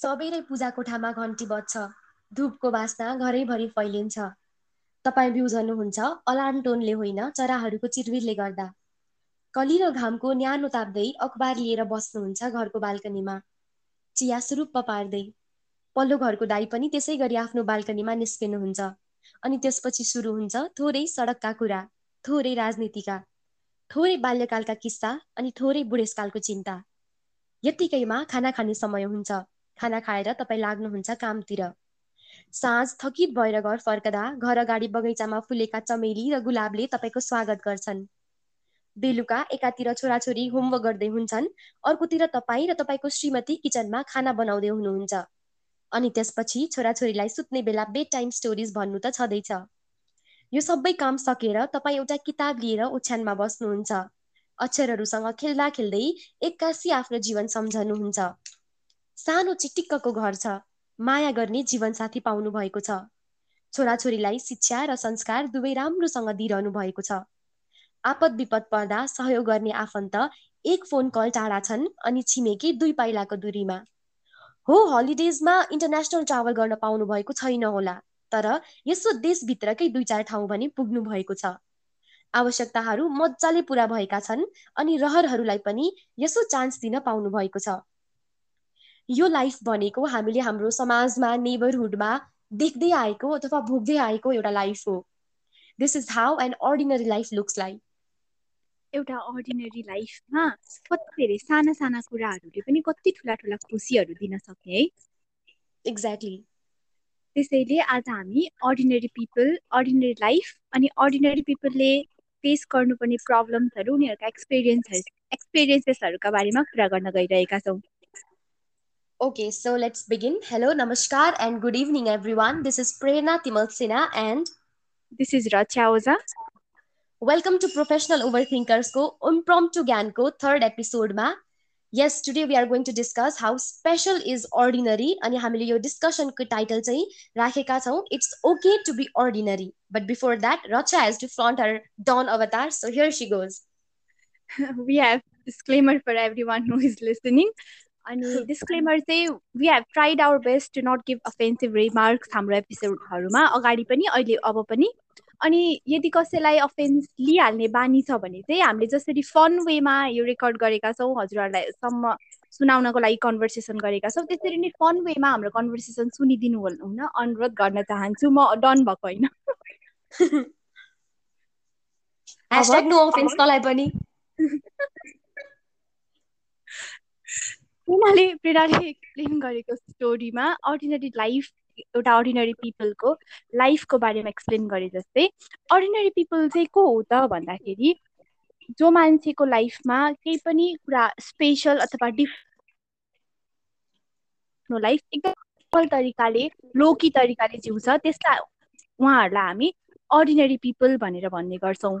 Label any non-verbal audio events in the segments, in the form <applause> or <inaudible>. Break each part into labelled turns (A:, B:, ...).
A: सबेरै पूजा कोठामा घन्टी बज्छ। धुपको बास्ना घरैभरि फैलिन्छ। तपाईँ बिउझनुहुन्छ अलार्म टोनले होइन चराहरूको चिरबिरले गर्दा। कलिलो घामको न्यानो ताप्दै अखबार लिएर बस्नुहुन्छ घरको बाल्कनीमा। चिया सुरुप्प पार्दै। पल्लो घरको दाई पनि त्यसै गरी आफ्नो बाल्कनीमा निस्किनुहुन्छ। अनि त्यसपछि सुरु हुन्छ थोरै सडकका कुरा थोरै राजनीतिका थोरै बाल्यकालका किस्सा अनि थोरै बुढेसकालको चिन्ता। यत्तिकैमा खाना खाने समय हुन्छ। खाना खाएर तपाईँ लाग्नुहुन्छ कामतिर। साँझ थकित भएर घर फर्कदा घर अगाडि बगैँचामा फुलेका चमेली र गुलाबले तपाईँको स्वागत गर्छन्। बेलुका एकातिर छोराछोरी होमवर्क गर्दै हुन्छन् अर्कोतिर तपाईँ र तपाईँको श्रीमती किचनमा खाना बनाउँदै हुनुहुन्छ। अनि त्यसपछि छोराछोरीलाई सुत्ने बेला बेड टाइम स्टोरिज भन्नु त छँदैछ। यो सबै काम सकेर तपाईँ एउटा किताब लिएर ओछ्यानमा बस्नुहुन्छ। अक्षरहरूसँग खेल्दा खेल्दै एक्कासी आफ्नो जीवन सम्झनुहुन्छ सानो चिटिक्कको घर छ। माया गर्ने जीवनसाथी पाउनु भएको छ। छोराछोरीलाई शिक्षा र संस्कार दुवै राम्रोसँग दिइरहनु भएको छ। आपद विपद पर्दा सहयोग गर्ने आफन्त एक फोन कल टाढा छन् अनि छिमेकी दुई पाइलाको दूरीमा। हो हलिडेजमा इन्टरनेसनल ट्राभल गर्न पाउनु भएको छैन होला तर यसो देशभित्रकै दुई चार ठाउँ भने पुग्नु भएको छ। आवश्यकताहरू मजाले पुरा भएका छन् अनि रहरहरूलाई पनि यसो चान्स दिन पाउनु भएको छ। यो लाइफ भनेको हामीले हाम्रो समाजमा नेबरहुडमा देख्दै आएको अथवा भोग्दै आएको एउटा लाइफ हो। This is how an ordinary life looks like
B: एउटा अर्डिनरी लाइफमा कति धेरै साना साना कुराहरूले पनि कति ठुला ठुला खुसीहरू दिन सक्ने है।
A: एक्ज्याक्टली
B: त्यसैले आज हामी अर्डिनरी पिपल अर्डिनरी लाइफ अनि अर्डिनरी पिपलले फेस गर्नुपर्ने प्रब्लम्सहरू उनीहरूका एक्सपिरियन्सहरू एक्सपिरियन्सेसहरूका बारेमा कुरा गर्न गइरहेका छौँ।
A: Okay, so let's begin. Hello, Namaskar, and good evening, everyone. This is Prerna Timalsina, and
B: this is Racha Ojha
A: welcome to Professional Overthinkers को Impromptu ज्ञान को third episode मा Yes, today we are going to discuss how special is ordinary अनि हामीले यो डिस्कसनको title चाहिँ राखेका छौँ it's okay to be ordinary but before that Racha has to flaunt her dawn avatar so here she goes <laughs>
B: we have disclaimer for everyone who is listening अनि disclaimer चाहिँ we have tried our best to not give offensive remarks हाम्रो एपिसोडहरूमा अगाडि पनि अहिले अब पनि। अनि यदि कसैलाई अफेन्स लिइहाल्ने बानी छ भने चाहिँ हामीले जसरी फन वेमा यो रेकर्ड गरेका छौँ हजुरहरूलाई सम्म सुनाउनको लागि कन्भर्सेसन गरेका छौँ त्यसरी नै फन वेमा हाम्रो कन्भर्सेसन सुनिदिनु हुन अनुरोध गर्न चाहन्छु। म डन भएको होइन। <laughs>
A: Offense तँलाई पनि। <laughs>
B: उनीहरूले प्रेरणाले एक्सप्लेन गरेको स्टोरीमा अर्डिनरी लाइफ एउटा अर्डिनरी पिपलको लाइफको बारेमा एक्सप्लेन गरे जस्तै अर्डिनरी पिपल चाहिँ को हो त भन्दाखेरि जो मान्छेको लाइफमा केही पनि कुरा स्पेसल अथवा डिफ लाइफ एकदम सिम्पल तरिकाले लोकी तरिकाले जिउँछ त्यसलाई उहाँहरूलाई हामी अर्डिनरी पिपल भनेर भन्ने गर्छौँ।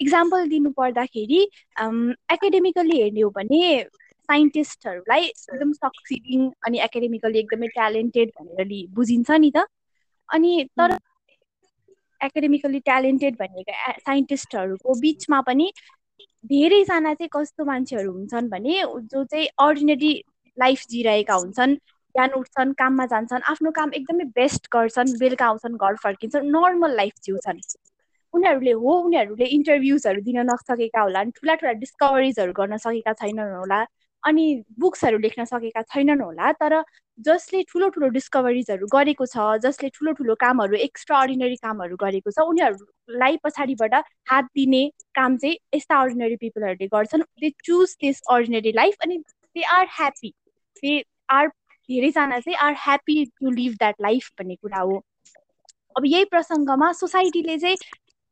B: इक्जाम्पल दिनु पर्दाखेरि एकाडेमिकल्ली हेर्ने हो भने साइन्टिस्टहरूलाई एकदम सक्सिडिङ अनि एकाडेमिकली एकदमै ट्यालेन्टेड भनेर बुझिन्छ नि त। अनि तर एकाडेमिकली ट्यालेन्टेड भनेको साइन्टिस्टहरूको बिचमा पनि धेरैजना चाहिँ कस्तो मान्छेहरू हुन्छन् भने जो चाहिँ अर्डिनेरी लाइफ जिरहेका हुन्छन् बिहान उठ्छन् काममा जान्छन् आफ्नो काम एकदमै बेस्ट गर्छन् बेलुका आउँछन् घर फर्किन्छन् नर्मल लाइफ जिउँछन्। उनीहरूले हो उनीहरूले इन्टरभ्युजहरू दिन नसकेका होला ठुला ठुला डिस्कभरिजहरू गर्न सकेका छैनन् होला। अनि बुक्सहरू लेख्न सकेका छैनन् होला तर जसले ठुलो ठुलो डिस्कभरिजहरू गरेको छ जसले ठुलो ठुलो कामहरू एक्स्ट्रा अर्डिनरी कामहरू गरेको छ उनीहरूलाई पछाडिबाट हात दिने काम चाहिँ यस्ता अर्डिनरी पिपलहरूले गर्छन्। They choose this ordinary life अनि they are happy they are धेरैजना चाहिँ are happy to live that life भन्ने कुरा हो। अब यही प्रसङ्गमा सोसाइटीले चाहिँ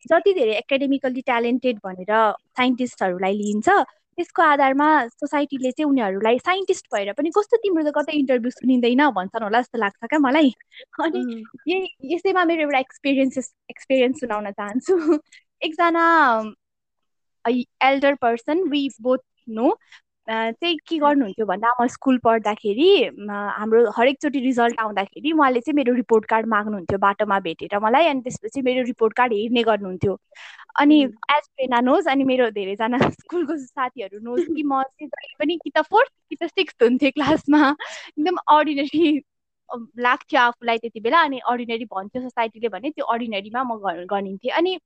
B: जति धेरै एकाडेमिकल्ली ट्यालेन्टेड भनेर साइन्टिस्टहरूलाई लिन्छ त्यसको आधारमा सोसाइटीले चाहिँ उनीहरूलाई साइन्टिस्ट भएर पनि कस्तो तिम्रो त कतै इन्टरभ्यू सुनिँदैन भन्छन् होला जस्तो लाग्छ क्या मलाई। अनि यही यसैमा मेरो एउटा एक्सपिरियन्सेस एक्सपिरियन्स सुनाउन चाहन्छु। एकजना elder person we both know चाहिँ के गर्नुहुन्थ्यो भन्दा म स्कुल पढ्दाखेरि हाम्रो हरेकचोटि रिजल्ट आउँदाखेरि उहाँले चाहिँ मेरो रिपोर्ट कार्ड माग्नुहुन्थ्यो बाटोमा भेटेर मलाई अनि त्यसपछि मेरो रिपोर्ट कार्ड हेर्ने गर्नुहुन्थ्यो। अनि एज प्रेना नोज अनि मेरो धेरैजना <laughs> स्कुलको साथीहरू नोज कि म चाहिँ जहिले पनि कि त फोर्थ कि त सिक्स हुन्थेँ क्लासमा एकदम अर्डिनेरी लाग्थ्यो आफूलाई त्यति बेला अनि अर्डिनेरी भन्थ्यो सोसाइटीले भने त्यो अर्डिनेरीमा म गनिन्थेँ। अनि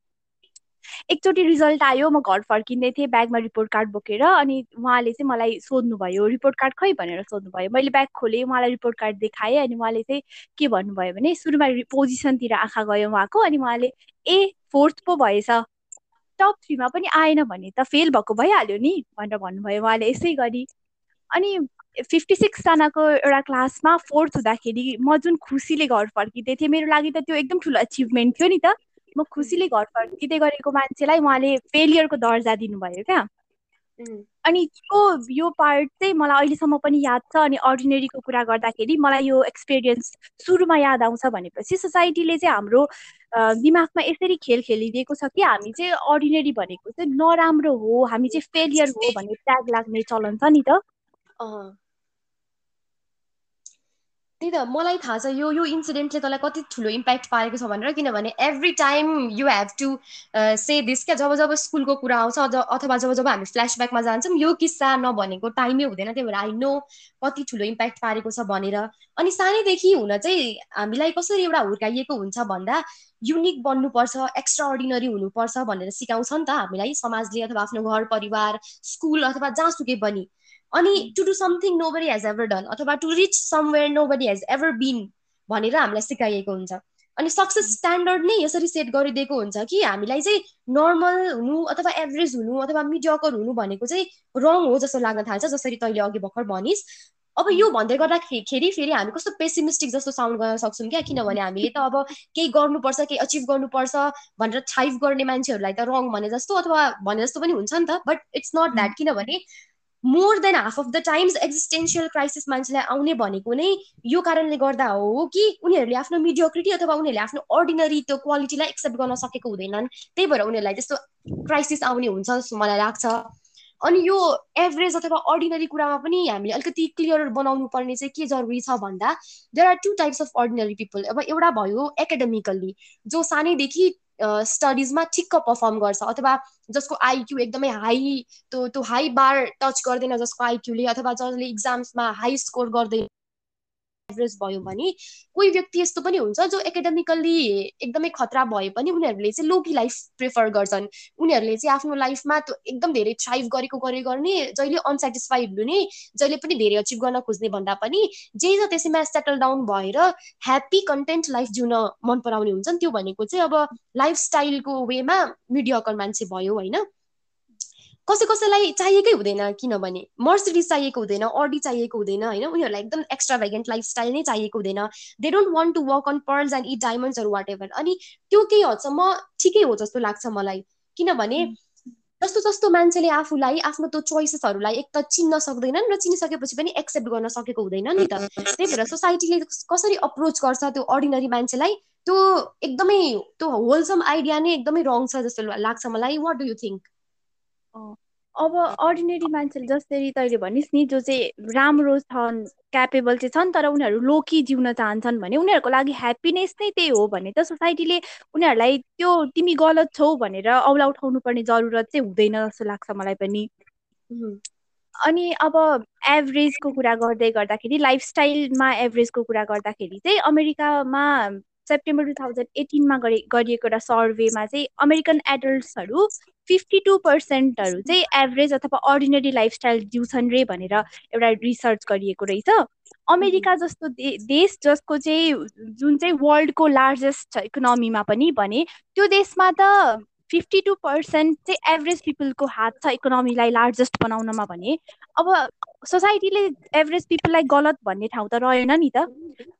B: एकचोटि रिजल्ट आयो म घर फर्किँदै थिएँ ब्यागमा रिपोर्ट कार्ड बोकेर अनि उहाँले चाहिँ मलाई सोध्नुभयो रिपोर्ट कार्ड खै भनेर सोध्नुभयो। मैले ब्याग खोलेँ उहाँलाई रिपोर्ट कार्ड देखाएँ अनि उहाँले चाहिँ के भन्नुभयो भने सुरुमा पोजिसनतिर आँखा गयो उहाँको अनि उहाँले ए फोर्थ पो भएछ। टप थ्रीमा पनि आएन भने त फेल भएको भइहाल्यो नि भनेर भन्नुभयो। उहाँले यसै गरी। अनि फिफ्टी सिक्सजनाको एउटा क्लासमा फोर्थ हुँदाखेरि म जुन खुसीले घर फर्किँदै थिएँ मेरो लागि त त्यो एकदम ठुलो अचिभमेन्ट थियो नि त। म खुसीले घर फर्किँदै गरेको मान्छेलाई उहाँले फेलियरको दर्जा दिनुभयो क्या। अनि यो यो पार्ट चाहिँ मलाई अहिलेसम्म पनि याद छ अनि अर्डिनेरीको कुरा गर्दाखेरि मलाई यो एक्सपिरियन्स सुरुमा याद आउँछ भनेपछि सोसाइटीले चाहिँ हाम्रो दिमागमा यसरी खेल खेलिदिएको छ कि हामी चाहिँ अर्डिनेरी भनेको चाहिँ नराम्रो हो हामी चाहिँ फेलियर हो भन्ने ट्याग लाग्ने चलन छ नि त।
A: त्यही त मलाई थाहा छ यो यो इन्सिडेन्टले तँलाई कति ठुलो इम्प्याक्ट पारेको छ भनेर किनभने every time you have to say this क्या जब जब स्कुलको कुरा आउँछ अथवा जब जब हामी फ्ल्यासब्याकमा जान्छौँ यो किस्सा नभनेको टाइमै हुँदैन त्यही भएर आई नो कति ठुलो इम्प्याक्ट पारेको छ भनेर। अनि सानैदेखि हुन चाहिँ हामीलाई कसरी एउटा हुर्काइएको हुन्छ भन्दा युनिक बन्नुपर्छ एक्स्ट्रा अर्डिनरी हुनुपर्छ भनेर सिकाउँछ नि त हामीलाई समाजले अथवा आफ्नो घर परिवार स्कुल अथवा जहाँसुकै पनि। अनि to do something nobody has ever done अथवा to reach somewhere nobody has ever been भनेर हामीलाई सिकाइएको हुन्छ। अनि सक्सेस स्ट्यान्डर्ड नै यसरी सेट गरिदिएको हुन्छ कि हामीलाई चाहिँ नर्मल हुनु अथवा एभरेज हुनु अथवा मिडियकर हुनु भनेको चाहिँ रङ हो जस्तो लाग्न थाल्छ जसरी तैँले अघि भर्खर भनिस्। अब यो भन्दै गर्दाखेरि फेरि हामी कस्तो पेसिमिस्टिक जस्तो साउन्ड गर्न सक्छौँ क्या किनभने हामीले त अब केही गर्नुपर्छ केही अचिभ गर्नुपर्छ भनेर थाइभ गर्ने मान्छेहरूलाई त रङ भने जस्तो अथवा भने जस्तो पनि हुन्छ नि त बट इट्स नट द्याट किनभने more than half of the times existential crisis मान्छेलाई आउने भनेको नै यो कारणले गर्दा हो कि उनीहरूले आफ्नो मिडियोक्रिटी अथवा उनीहरूले आफ्नो अर्डिनरी त्यो क्वालिटीलाई एक्सेप्ट गर्न सकेको हुँदैनन्। त्यही भएर उनीहरूलाई त्यस्तो क्राइसिस आउने हुन्छ जस्तो मलाई लाग्छ। अनि यो एभरेज अथवा अर्डिनरी कुरामा पनि हामीले अलिकति क्लियर बनाउनु पर्ने चाहिँ के जरुरी छ भन्दा there are two types of ordinary people अब एउटा भयो एकाडेमिकल्ली जो सानैदेखि स्टडिजमा ठिक्क पर्फर्म गर्छ अथवा जसको आइक्यू एकदमै हाई त्यो त्यो हाई बार टच गर्दैन जसको आइक्यूले अथवा जसले इक्जाम्समा हाई स्कोर गर्दैन। एभरेज भयो भने कोही व्यक्ति यस्तो पनि हुन्छ जो एकाडेमिकल्ली एकदमै खतरा भए पनि उनीहरूले चाहिँ लोकी लाइफ प्रिफर गर्छन्। उनीहरूले चाहिँ आफ्नो लाइफमा त्यो एकदम धेरै थ्राइभ गरेको गरे गर्ने जहिले अनसेटिस्फाइड हुने जहिले पनि धेरै अचिभ गर्न खोज्ने भन्दा पनि जे छ त्यसैमा सेटल डाउन भएर ह्याप्पी कन्टेन्ट लाइफ जिउन मन पराउने हुन्छन् त्यो भनेको चाहिँ अब लाइफस्टाइलको वेमा मिडियाकर मान्छे भयो होइन? कसै कसैलाई चाहिएकै हुँदैन किनभने मर्सिडिज चाहिएको हुँदैन अडी चाहिएको हुँदैन होइन? उनीहरूलाई एकदम एक्स्ट्रा भ्यागेन्ट लाइफस्टाइल नै चाहिएको हुँदैन। They don't want to work on pearls and it डायमन्ड्सहरू whatever अनि त्यो केही हदसम्म ठिकै हो जस्तो लाग्छ मलाई। किनभने जस्तो जस्तो मान्छेले आफूलाई आफ्नो त्यो चोइसेसहरूलाई एक त चिन्न सक्दैनन् र चिनिसकेपछि पनि एक्सेप्ट गर्न सकेको हुँदैन नि त। त्यही भएर सोसाइटीले कसरी अप्रोच गर्छ त्यो अर्डिनरी मान्छेलाई त्यो एकदमै त्यो होलसम आइडिया नै एकदमै रङ छ जस्तो लाग्छ मलाई। वाट डु यु थिङ्क
B: अब अर्डिनेरी मान्छेले जसरी तैँले भनिस् नि जो चाहिँ राम्रो छन् क्यापेबल चाहिँ छन् तर उनीहरू लोकी जिउन चाहन्छन् भने उनीहरूको लागि ह्याप्पिनेस नै त्यही हो भने त सोसाइटीले उनीहरूलाई त्यो तिमी गलत छौ भनेर औला उठाउनु पर्ने जरुरत चाहिँ हुँदैन जस्तो लाग्छ मलाई पनि। अनि अब एभरेजको कुरा गर्दै गर्दाखेरि लाइफस्टाइलमा एभरेजको कुरा गर्दाखेरि चाहिँ अमेरिकामा सेप्टेम्बर टु थाउजन्ड एटिनमा गरिएको एउटा सर्वेमा चाहिँ अमेरिकन एडल्ट्सहरू फिफ्टी टू पर्सेन्टहरू चाहिँ एभरेज अथवा अर्डिनेरी लाइफस्टाइल जिउँछन् रे भनेर एउटा रिसर्च गरिएको रहेछ। अमेरिका जस्तो दे देश जसको चाहिँ जुन चाहिँ वर्ल्डको लार्जेस्ट इकोनोमीमा पनि भने त्यो देशमा त फिफ्टी टू पर्सेन्ट चाहिँ एभरेज पिपलको हात छ इकोनोमीलाई लार्जेस्ट बनाउनमा भने। अब सोसाइटीले एभरेज पिपललाई गलत भन्ने ठाउँ त रहेन नि त।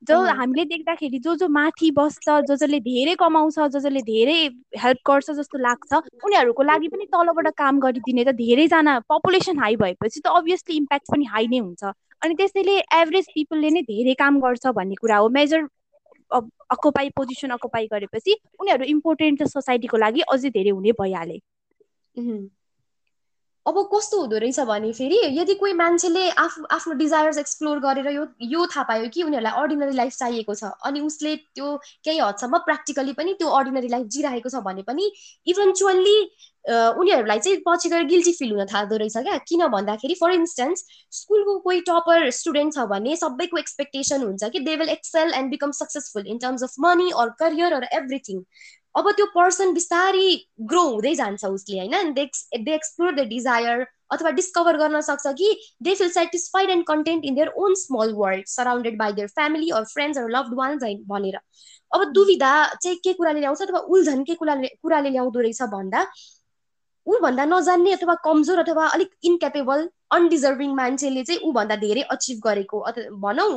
B: जो हामीले देख्दाखेरि जो जो माथि बस्छ जो जसले धेरै कमाउँछ जो जसले धेरै हेल्प गर्छ जस्तो लाग्छ उनीहरूको लागि पनि तलबाट काम गरिदिने त धेरैजना पपुलेसन हाई भएपछि त अभियसली इम्प्याक्ट पनि हाई नै हुन्छ। अनि त्यसैले एभरेज पिपलले नै धेरै काम गर्छ भन्ने कुरा हो। मेजर अकोपाई पोजिसन अकोपाई गरेपछि उनीहरू इम्पोर्टेन्ट सोसाइटीको लागि अझै धेरै हुने भइहाले।
A: अब कस्तो हुँदो रहेछ भने फेरि यदि कोही मान्छेले आफू आफ्नो डिजायर्स एक्सप्लोर गरेर यो यो थाहा पायो कि उनीहरूलाई अर्डिनरी लाइफ चाहिएको छ अनि उसले त्यो केही हदसम्म प्र्याक्टिकली पनि त्यो अर्डिनरी लाइफ जिरहेको छ भने पनि इभेन्चुअल्ली उनीहरूलाई चाहिँ पछि गएर गिल्टी फिल हुन थाल्दो रहेछ क्या। किन भन्दाखेरि फर इन्स्टेन्स स्कुलको कोही टपर स्टुडेन्ट छ भने सबैको एक्सपेक्टेसन हुन्छ कि they will excel and become successful in terms of money or career or everything अब त्यो पर्सन बिस्तारै ग्रो हुँदै जान्छ उसले होइन? दे एक्सप्लोर द डिजायर अथवा डिस्कभर गर्न सक्छ कि they feel satisfied and content in their own small world surrounded by their family or friends or loved ones भनेर। अब दुविधा चाहिँ के कुराले ल्याउँछ अथवा उल्झन के कुराले कुराले ल्याउँदो रहेछ भन्दा ऊभन्दा नजान्ने अथवा कमजोर अथवा अलिक इन्क्यापेबल अनडिजर्भिङ मान्छेले चाहिँ ऊभन्दा धेरै अचिभ गरेको अथवा भनौँ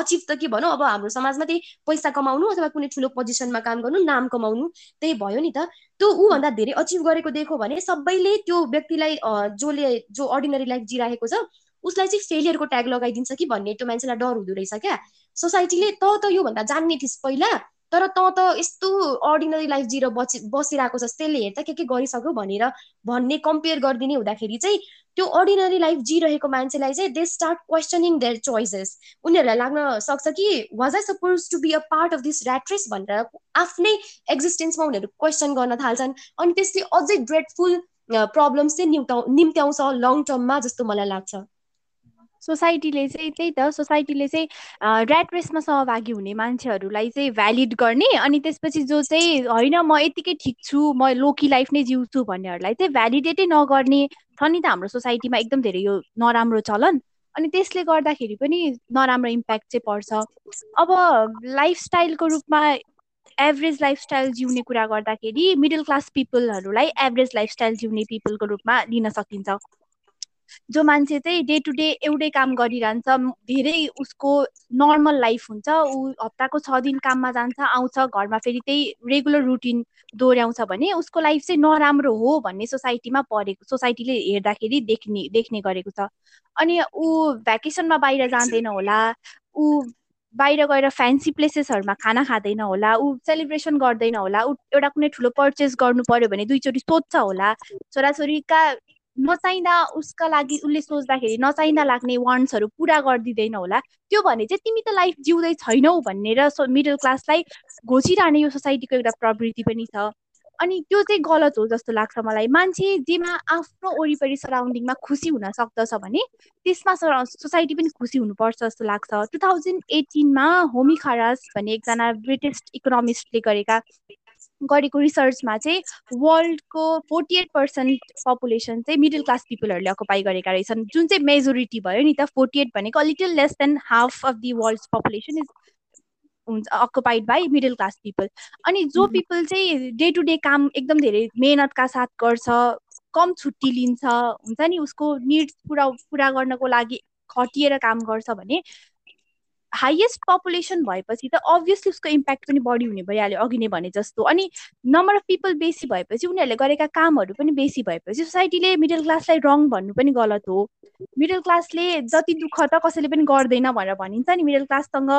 A: अचिभ त के भनौँ अब हाम्रो समाजमा त्यही पैसा कमाउनु अथवा कुनै ठुलो पोजिसनमा काम गर्नु नाम कमाउनु त्यही भयो नि त। त्यो ऊभन्दा धेरै अचिभ गरेको देखो भने सबैले त्यो व्यक्तिलाई जसले जो अर्डिनरी लाइफ जिराखेको छ उसलाई चाहिँ फेलियरको ट्याग लगाइदिन्छ कि भन्ने त्यो मान्छेलाई डर हुँदो रहेछ क्या। सोसाइटीले त त योभन्दा जान्ने थिइस् पहिला तर त त यस्तो अर्डिनरी लाइफ जिरो बसि बसिरहेको छ त्यसले हेर्दा के के गरिसक्यो भनेर भन्ने कम्पेयर गरिदिने हुँदाखेरि चाहिँ त्यो अर्डिनरी लाइफ जिरहेको मान्छेलाई चाहिँ they start questioning their choices उनीहरूलाई लाग्न सक्छ कि was I suppose to be a part of this rat race भनेर आफ्नै एक्जिस्टेन्समा उनीहरू क्वेसन गर्न थाल्छन्। अनि त्यसले अझै ड्रेडफुल प्रब्लम्स चाहिँ निम्त्याउँछ लङ टर्ममा जस्तो मलाई लाग्छ।
B: सोसाइटीले चाहिँ त्यही त सोसाइटीले चाहिँ ऱ्याट रेसमा सहभागी हुने मान्छेहरूलाई चाहिँ भ्यालिड गर्ने अनि त्यसपछि जो चाहिँ होइन म यतिकै ठिक छु म लोकी लाइफ नै जिउँछु भन्नेहरूलाई चाहिँ भ्यालिडेटै नगर्ने छ नि त हाम्रो सोसाइटीमा एकदम धेरै यो नराम्रो चलन। अनि त्यसले गर्दाखेरि पनि नराम्रो इम्प्याक्ट चाहिँ पर्छ। अब लाइफस्टाइलको रूपमा एभरेज लाइफस्टाइल जिउने कुरा गर्दाखेरि मिडल क्लास पिपलहरूलाई एभरेज लाइफस्टाइल जिउने पिपलको रूपमा लिन सकिन्छ। जो मान्छे चाहिँ डे टु डे एउटै काम गरिरहन्छ धेरै उसको नर्मल लाइफ हुन्छ। ऊ हप्ताको छ दिन काममा जान्छ आउँछ घरमा फेरि त्यही रेगुलर रुटिन दोहोऱ्याउँछ भने उसको लाइफ चाहिँ नराम्रो हो भन्ने सोसाइटीमा परेको सोसाइटीले हेर्दाखेरि देख्ने देख्ने गरेको छ। अनि ऊ भ्याकेसनमा बाहिर जाँदैन होला ऊ बाहिर गएर फ्यान्सी प्लेसेसहरूमा खाना खाँदैन होला ऊ सेलिब्रेसन गर्दैन होला ऊ एउटा कुनै ठुलो पर्चेस गर्नु पर्यो भने दुईचोटि सोध्छ होला। छोराछोरीका नचाहिँदा उसका लागि उसले सोच्दाखेरि नचाहिँदा लाग्ने वान्ट्सहरू पुरा गरिदिँदैन होला। त्यो भने चाहिँ तिमी त लाइफ जिउँदै छैनौ भनेर मिडल क्लासलाई घोचिरहने यो सोसाइटीको एउटा प्रवृत्ति पनि छ। अनि त्यो चाहिँ गलत हो जस्तो लाग्छ मलाई। मान्छे जेमा आफ्नो वरिपरि सराउन्डिङमा खुसी हुन सक्दछ भने त्यसमा सोसाइटी पनि खुसी हुनुपर्छ जस्तो लाग्छ। टु थाउजन्ड एटिनमा होमी खरास भन्ने एकजना ब्रिटिस इकोनोमिस्टले गरेका गरेको रिसर्चमा चाहिँ वर्ल्डको फोर्टी एट पर्सेन्ट पपुलेसन चाहिँ मिडल क्लास पिपलहरूले अकुपाई गरेका रहेछन्। जुन चाहिँ मेजोरिटी भयो नि त फोर्टी एट भनेको little less than half of the world population is हुन्छ occupied by middle class people अनि जो पिपल चाहिँ डे टु डे काम एकदम धेरै मेहनतका साथ गर्छ कम छुट्टी लिन्छ हुन्छ नि उसको निड्स पुरा पुरा गर्नको लागि खटिएर काम गर्छ भने हाइएस्ट पपुलेसन भएपछि त अभियसली उसको इम्प्याक्ट पनि बढी हुने भइहाल्यो अघि नै भने जस्तो। अनि नम्बर अफ पिपल बेसी भएपछि उनीहरूले गरेका कामहरू पनि बेसी भएपछि सोसाइटीले मिडल क्लासलाई रङ भन्नु पनि गलत हो। मिडल क्लासले जति दुःख त कसैले पनि गर्दैन भनेर भनिन्छ नि। मिडल क्लाससँग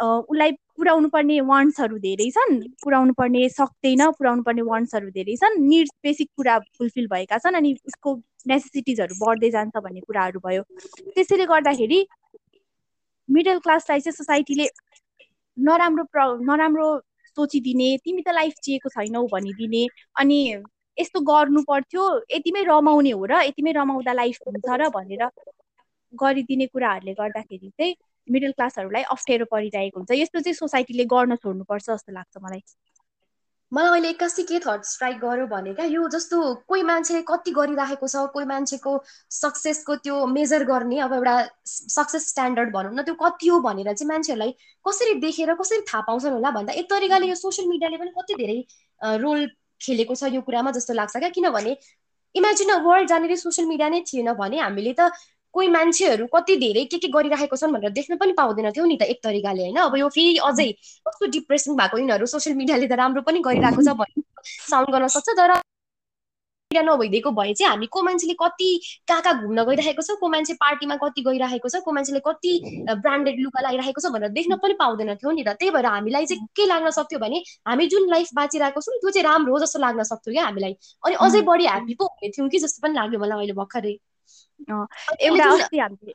B: उसलाई पुऱ्याउनु पर्ने वान्ट्सहरू धेरै छन् पुऱ्याउनु पर्ने सक्दैन पुऱ्याउनु पर्ने वान्ट्सहरू धेरै छन् निड्स बेसिक कुरा फुलफिल भएका छन् अनि उसको नेसेसिटिजहरू बढ्दै जान्छ भन्ने कुराहरू भयो। त्यसैले गर्दाखेरि मिडल क्लासलाई चाहिँ सोसाइटीले नराम्रो प्र नराम्रो सोचिदिने तिमी त लाइफ जिएको छैनौ भनिदिने अनि यस्तो गर्नु पर्थ्यो यतिमै रमाउने हो र यतिमै रमाउँदा लाइफ हुन्छ र भनेर गरिदिने कुराहरूले गर्दाखेरि चाहिँ मिडल क्लासहरूलाई अप्ठ्यारो परिरहेको हुन्छ। यस्तो चाहिँ सोसाइटीले गर्न छोड्नुपर्छ जस्तो लाग्छ मलाई।
A: मलाई अहिले एक्कासी के थट स्ट्राइक गर्यो भने क्या यो जस्तो कोही मान्छेले कति गरिराखेको छ कोही मान्छेको सक्सेसको त्यो मेजर गर्ने अब एउटा सक्सेस स्ट्यान्डर्ड भनौँ न त्यो कति हो भनेर चाहिँ मान्छेहरूलाई कसरी देखेर कसरी थाहा पाउँछन् होला भन्दा एक तरिकाले यो सोसियल मिडियाले पनि कति धेरै रोल खेलेको छ यो कुरामा जस्तो लाग्छ क्या? किनभने इमेजिन वर्ल्ड जहाँनिर सोसियल मिडिया नै थिएन भने हामीले त कोही मान्छेहरू कति धेरै के के गरिराखेको छन् भनेर देख्न पनि पाउँदैन थियो नि त एक तरिकाले होइन? अब यो फेरि अझै कस्तो डिप्रेसन भएको यिनीहरू सोसियल मिडियाले त राम्रो पनि गरिरहेको छ भन्ने साउन्ड गर्न सक्छ तर नभइदिएको भए चाहिँ हामी को मान्छेले कति कहाँ कहाँ घुम्न गइरहेको छ को मान्छे पार्टीमा कति गइरहेको छ को मान्छेले कति ब्रान्डेड लुगा लगाइरहेको छ भनेर देख्न पनि पाउँदैन थियो नि त। त्यही भएर हामीलाई चाहिँ के लाग्न सक्थ्यो भने हामी जुन लाइफ बाँचिरहेको छौँ त्यो चाहिँ राम्रो हो जस्तो लाग्न सक्थ्यो क्या हामीलाई। अनि अझै बढी ह्याप्पी पो हुने थियौँ कि जस्तो पनि लाग्यो मलाई अहिले भर्खरै।
B: एउटा अस्ति हामीले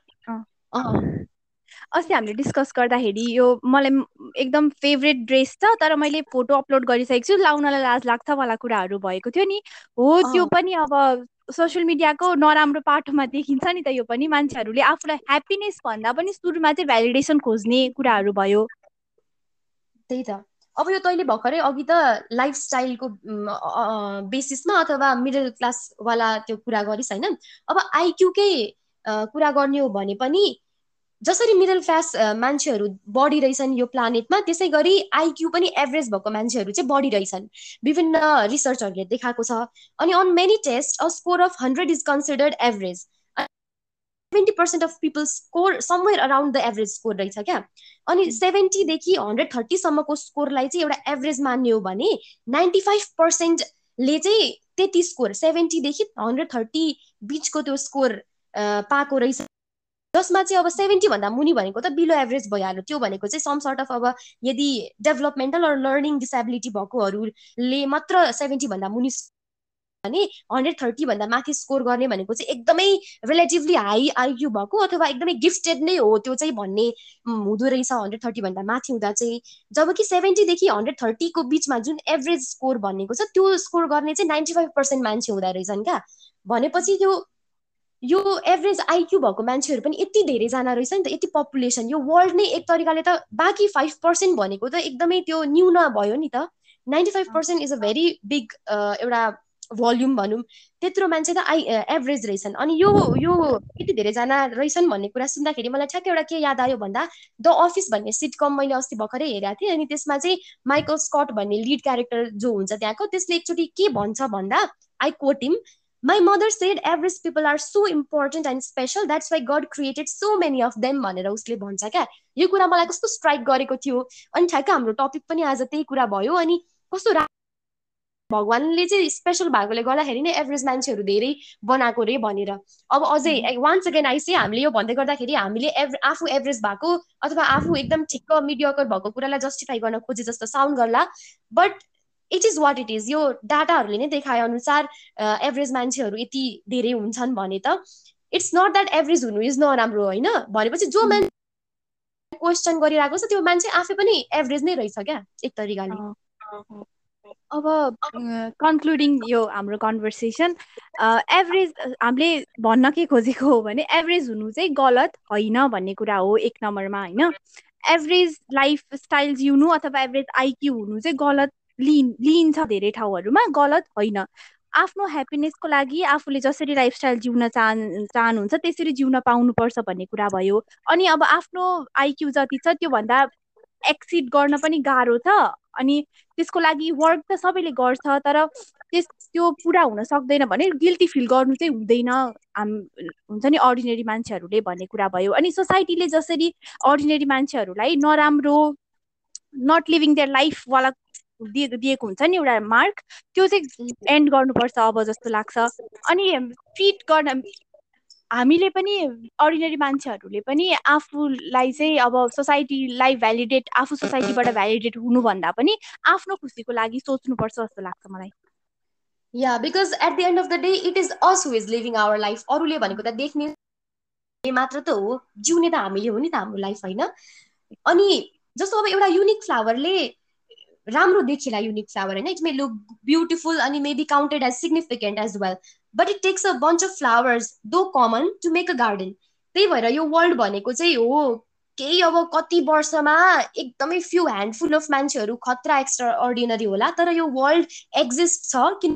B: अस्ति हामीले डिस्कस गर्दाखेरि यो मलाई एकदम फेभरेट ड्रेस छ तर मैले फोटो अपलोड गरिसकेको छु लाउनलाई लाज लाग्छ वाला कुराहरू भएको थियो नि। हो त्यो पनि अब सोसियल मिडियाको नराम्रो पाटोमा देखिन्छ नि त यो पनि मान्छेहरूले आफूलाई ह्याप्पिनेस भन्दा पनि सुरुमा चाहिँ भ्यालिडेसन खोज्ने कुराहरू भयो।
A: त्यही त। अब यो तैँले भर्खरै अघि त लाइफस्टाइलको बेसिसमा अथवा मिडल क्लासवाला त्यो कुरा गरिस् होइन? अब आइक्यूकै कुरा गर्ने हो भने पनि जसरी मिडल क्लास मान्छेहरू बढिरहेछन् यो प्लानेटमा त्यसै गरी आइक्यू पनि एभरेज भएको मान्छेहरू चाहिँ बढिरहेछन्। विभिन्न रिसर्चहरूले देखाएको छ। अनि on many test a score of hundred is considered average seventy percent of people score somewhere around the average score रहेछ क्या? अनि सेभेन्टीदेखि हन्ड्रेड थर्टीसम्मको स्कोरलाई चाहिँ एउटा एभरेज मान्ने हो भने नाइन्टी फाइभ पर्सेन्टले चाहिँ त्यति स्कोर सेभेन्टीदेखि हन्ड्रेड थर्टी बिचको त्यो स्कोर पाएको रहेछ। जसमा चाहिँ अब सेभेन्टीभन्दा मुनि भनेको त बिलो एभरेज भइहाल्यो। त्यो भनेको चाहिँ सम सर्ट अफ अब यदि डेभलपमेन्टल अर लर्निङ डिसेबिलिटी भएकोहरूले मात्र सेभेन्टीभन्दा मुनि भने हन्ड्रेड थर्टीभन्दा माथि स्कोर गर्ने भनेको चाहिँ एकदमै रिलेटिभली हाई आइक्यू भएको अथवा एकदमै गिफ्टेड नै हो त्यो चाहिँ भन्ने हुँदो रहेछ हन्ड्रेड थर्टीभन्दा माथि हुँदा चाहिँ। जबकि सेभेन्टीदेखि हन्ड्रेड थर्टीको बिचमा जुन एभरेज स्कोर भनेको छ त्यो स्कोर गर्ने चाहिँ नाइन्टी फाइभ पर्सेन्ट मान्छे हुँदो रहेछन् क्या। भनेपछि त्यो यो एभरेज आइक्यू भएको मान्छेहरू पनि यति धेरैजना रहेछ नि त यति पपुलेसन यो वर्ल्ड नै एक तरिकाले त बाँकी फाइभ पर्सेन्ट भनेको त एकदमै त्यो न्यून भयो नि त। Ninety five percent is a very big एउटा भल्युम भनौँ त्यत्रो मान्छे त आई एभरेज रहेछन्। अनि यो यो यति धेरैजना रहेछन् भन्ने कुरा सुन्दाखेरि मलाई ठ्याक्कै एउटा के याद आयो भन्दा द अफिस भन्ने सिटकम मैले अस्ति भर्खरै हेरेको थिएँ अनि त्यसमा चाहिँ माइकल स्कट भन्ने लिड क्यारेक्टर जो हुन्छ त्यहाँको त्यसले एकचोटि के भन्छ भन्दा I quote him My mother said average people are so important and special. That's why God created so many of them भनेर उसले भन्छ क्या। यो कुरा मलाई कस्तो स्ट्राइक गरेको थियो। अनि ठ्याक्क हाम्रो टपिक पनि आज त्यही कुरा भयो। अनि कस्तो भगवान्ले चाहिँ स्पेसल भएकोले गर्दाखेरि नै एभरेज मान्छेहरू धेरै बनाएको रे भनेर। अब अझै वान्स अगेन आइसे हामीले यो भन्दै गर्दाखेरि हामीले एभ आफू एभरेज भएको अथवा आफू एकदम ठिक्क मिडियाकर भएको कुरालाई जस्टिफाई गर्न खोजे जस्तो साउन्ड गर्ला। But it is what it is यो डाटाहरूले नै देखाए अनुसार एभरेज मान्छेहरू यति धेरै हुन्छन् भने त। इट्स नट द्याट एभरेज हुनु इज नराम्रो होइन। भनेपछि जो मान्छे क्वेसन गरिरहेको छ त्यो मान्छे आफै पनि एभरेज नै रहेछ क्या एक तरिकाले।
B: अब कन्क्लुडिङ यो हाम्रो कन्भर्सेसन एभरेज हामीले भन्न के खोजेको हो भने एभरेज हुनु चाहिँ गलत होइन भन्ने कुरा हो एक नम्बरमा होइन? एभरेज लाइफ स्टाइल जिउनु अथवा एभरेज आइक्यू हुनु चाहिँ गलत लिइन लिइन्छ धेरै ठाउँहरूमा गलत होइन। आफ्नो ह्याप्पिनेसको लागि आफूले जसरी लाइफस्टाइल जिउन चाहन् चाहनुहुन्छ त्यसरी जिउन पाउनुपर्छ भन्ने कुरा भयो। अनि अब आफ्नो आइक्यू जति छ त्योभन्दा एक्सिड गर्न पनि गाह्रो छ। अनि त्यसको लागि वर्क त सबैले गर्छ तर त्यस त्यो पुरा हुन सक्दैन भने गिल्टी फिल गर्नु चाहिँ हुँदैन। हाम हुन्छ नि अर्डिनेरी मान्छेहरूले भन्ने कुरा भयो। अनि सोसाइटीले जसरी अर्डिनेरी मान्छेहरूलाई नराम्रो नट लिभिङ देयर लाइफवाला दिएको दिएको हुन्छ नि एउटा मार्क त्यो चाहिँ एन्ड गर्नुपर्छ अब जस्तो लाग्छ। अनि ट्रिट गर्न हामीले पनि अर्डिनेरी मान्छेहरूले पनि आफूलाई चाहिँ अब सोसाइटीलाई भ्यालिडेट आफू सोसाइटीबाट भ्यालिडेट हुनुभन्दा पनि आफ्नो खुसीको लागि सोच्नुपर्छ जस्तो लाग्छ मलाई।
A: Yeah because at the end of the day it is us who is living our life अरूले भनेको त देख्ने मात्र त हो जिउने त हामीले हो नि त हाम्रो लाइफ होइन? अनि जस्तो अब एउटा युनिक फ्लावरले राम्रो देखिला युनिक फ्लावर होइन? इट मे लुक ब्युटिफुल अनि may be counted as significant as well but it takes a bunch of flowers though common to make a garden त्यही भएर यो वर्ल्ड भनेको चाहिँ हो केही अब कति वर्षमा एकदमै फ्यु ह्यान्डफुल अफ मान्छेहरू खतरा एक्स्ट्रा अर्डिनरी होला तर यो वर्ल्ड एक्जिस्ट छ किन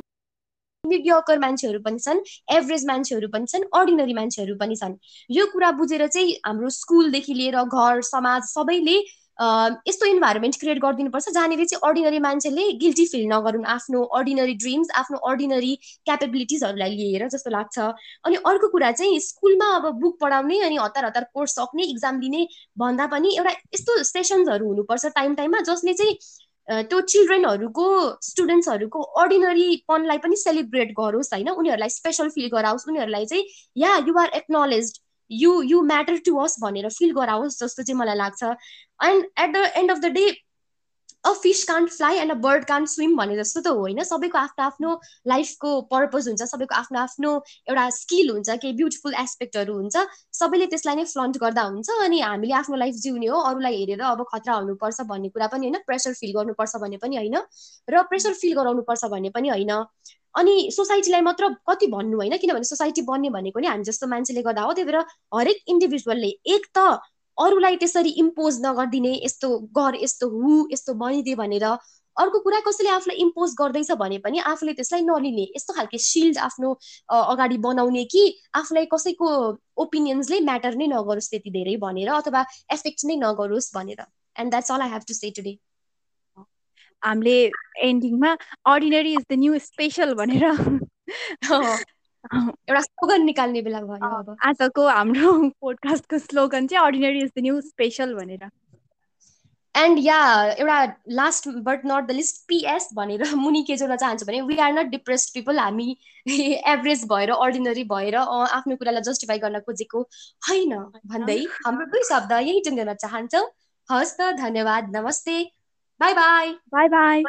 A: मिडियकर मान्छेहरू पनि छन् एभरेज मान्छेहरू पनि छन् अर्डिनरी मान्छेहरू पनि छन्। यो कुरा बुझेर चाहिँ हाम्रो स्कुलदेखि लिएर घर समाज सबैले यस्तो इन्भाइरोमेन्ट क्रिएट गरिदिनुपर्छ जहाँनिर चाहिँ अर्डिनरी मान्छेले गिल्टी फिल नगरून् आफ्नो अर्डिनरी ड्रिम्स आफ्नो अर्डिनरी क्यापेबिलिटिजहरूलाई लिएर जस्तो लाग्छ। अनि अर्को कुरा चाहिँ स्कुलमा अब बुक पढाउने अनि हतार हतार कोर्स सक्ने इक्जाम दिने भन्दा पनि एउटा यस्तो सेसन्सहरू हुनुपर्छ टाइम टाइममा जसले चाहिँ त्यो चिल्ड्रेनहरूको स्टुडेन्ट्सहरूको अर्डिनरीपनलाई पनि सेलिब्रेट गरोस् होइन? उनीहरूलाई स्पेसल फिल गराओस् उनीहरूलाई चाहिँ yeah you're acknowledge you you matter to us भनेर फिल गराओस् जस्तो चाहिँ मलाई लाग्छ. And at the end of the day a fish can't fly and a bird can't swim भने जस्तो त होइन। सबैको आफ्नो आफ्नो लाइफको पर्पज हुन्छ सबैको आफ्नो आफ्नो एउटा स्किल हुन्छ केही ब्युटिफुल एस्पेक्टहरू हुन्छ। सबैले त्यसलाई नै फ्लन्ट गर्दा हुन्छ अनि हामीले आफ्नो लाइफ जिउने हो अरूलाई हेरेर अब खतरा हुनुपर्छ भन्ने कुरा पनि होइन प्रेसर फिल गर्नुपर्छ भन्ने पनि होइन। र प्रेसर फिल गराउनुपर्छ भन्ने पनि होइन। अनि सोसाइटीलाई मात्र कति भन्नु होइन किनभने सोसाइटी बन्ने भनेको नि हामी जस्तो मान्छेले गर्दा हो त्यही भएर हरेक इन्डिभिजुअलले एक त अरूलाई त्यसरी इम्पोज नगरिदिने यस्तो गर यस्तो हु यस्तो बनिदिए भनेर अर्को कुरा कसैले आफूलाई इम्पोज गर्दैछ भने पनि आफूले त्यसलाई नलिने यस्तो खालके सिल्ड आफ्नो अगाडि बनाउने कि आफूलाई कसैको ओपिनियन्सले म्याटर नै नगरोस् त्यति धेरै भनेर अथवा एफेक्ट नै नगरोस् भनेर। And that's all I have to say today
B: हामीले एन्डिङमा ordinary is the new special भनेर <laughs>
A: एउटा स्लोगन निकाल्ने बेला भयो अब।
B: आजको हाम्रो पोडकास्टको स्लोगन चाहिँ ordinary is the new special भनेर।
A: एन्ड या एउटा last but not the least PS भनेर मुनि के जोड्न चाहन्छु भने we are not depressed people हामी <laughs> एभरेज भएर अर्डिनरी भएर आफ्नो कुरालाई जस्टिफाई गर्न खोजेको होइन भन्दै <laughs> हाम्रो दुई शब्द यही टुङ्गन चाहन्छौँ। हस् त धन्यवाद नमस्ते। By by
B: by by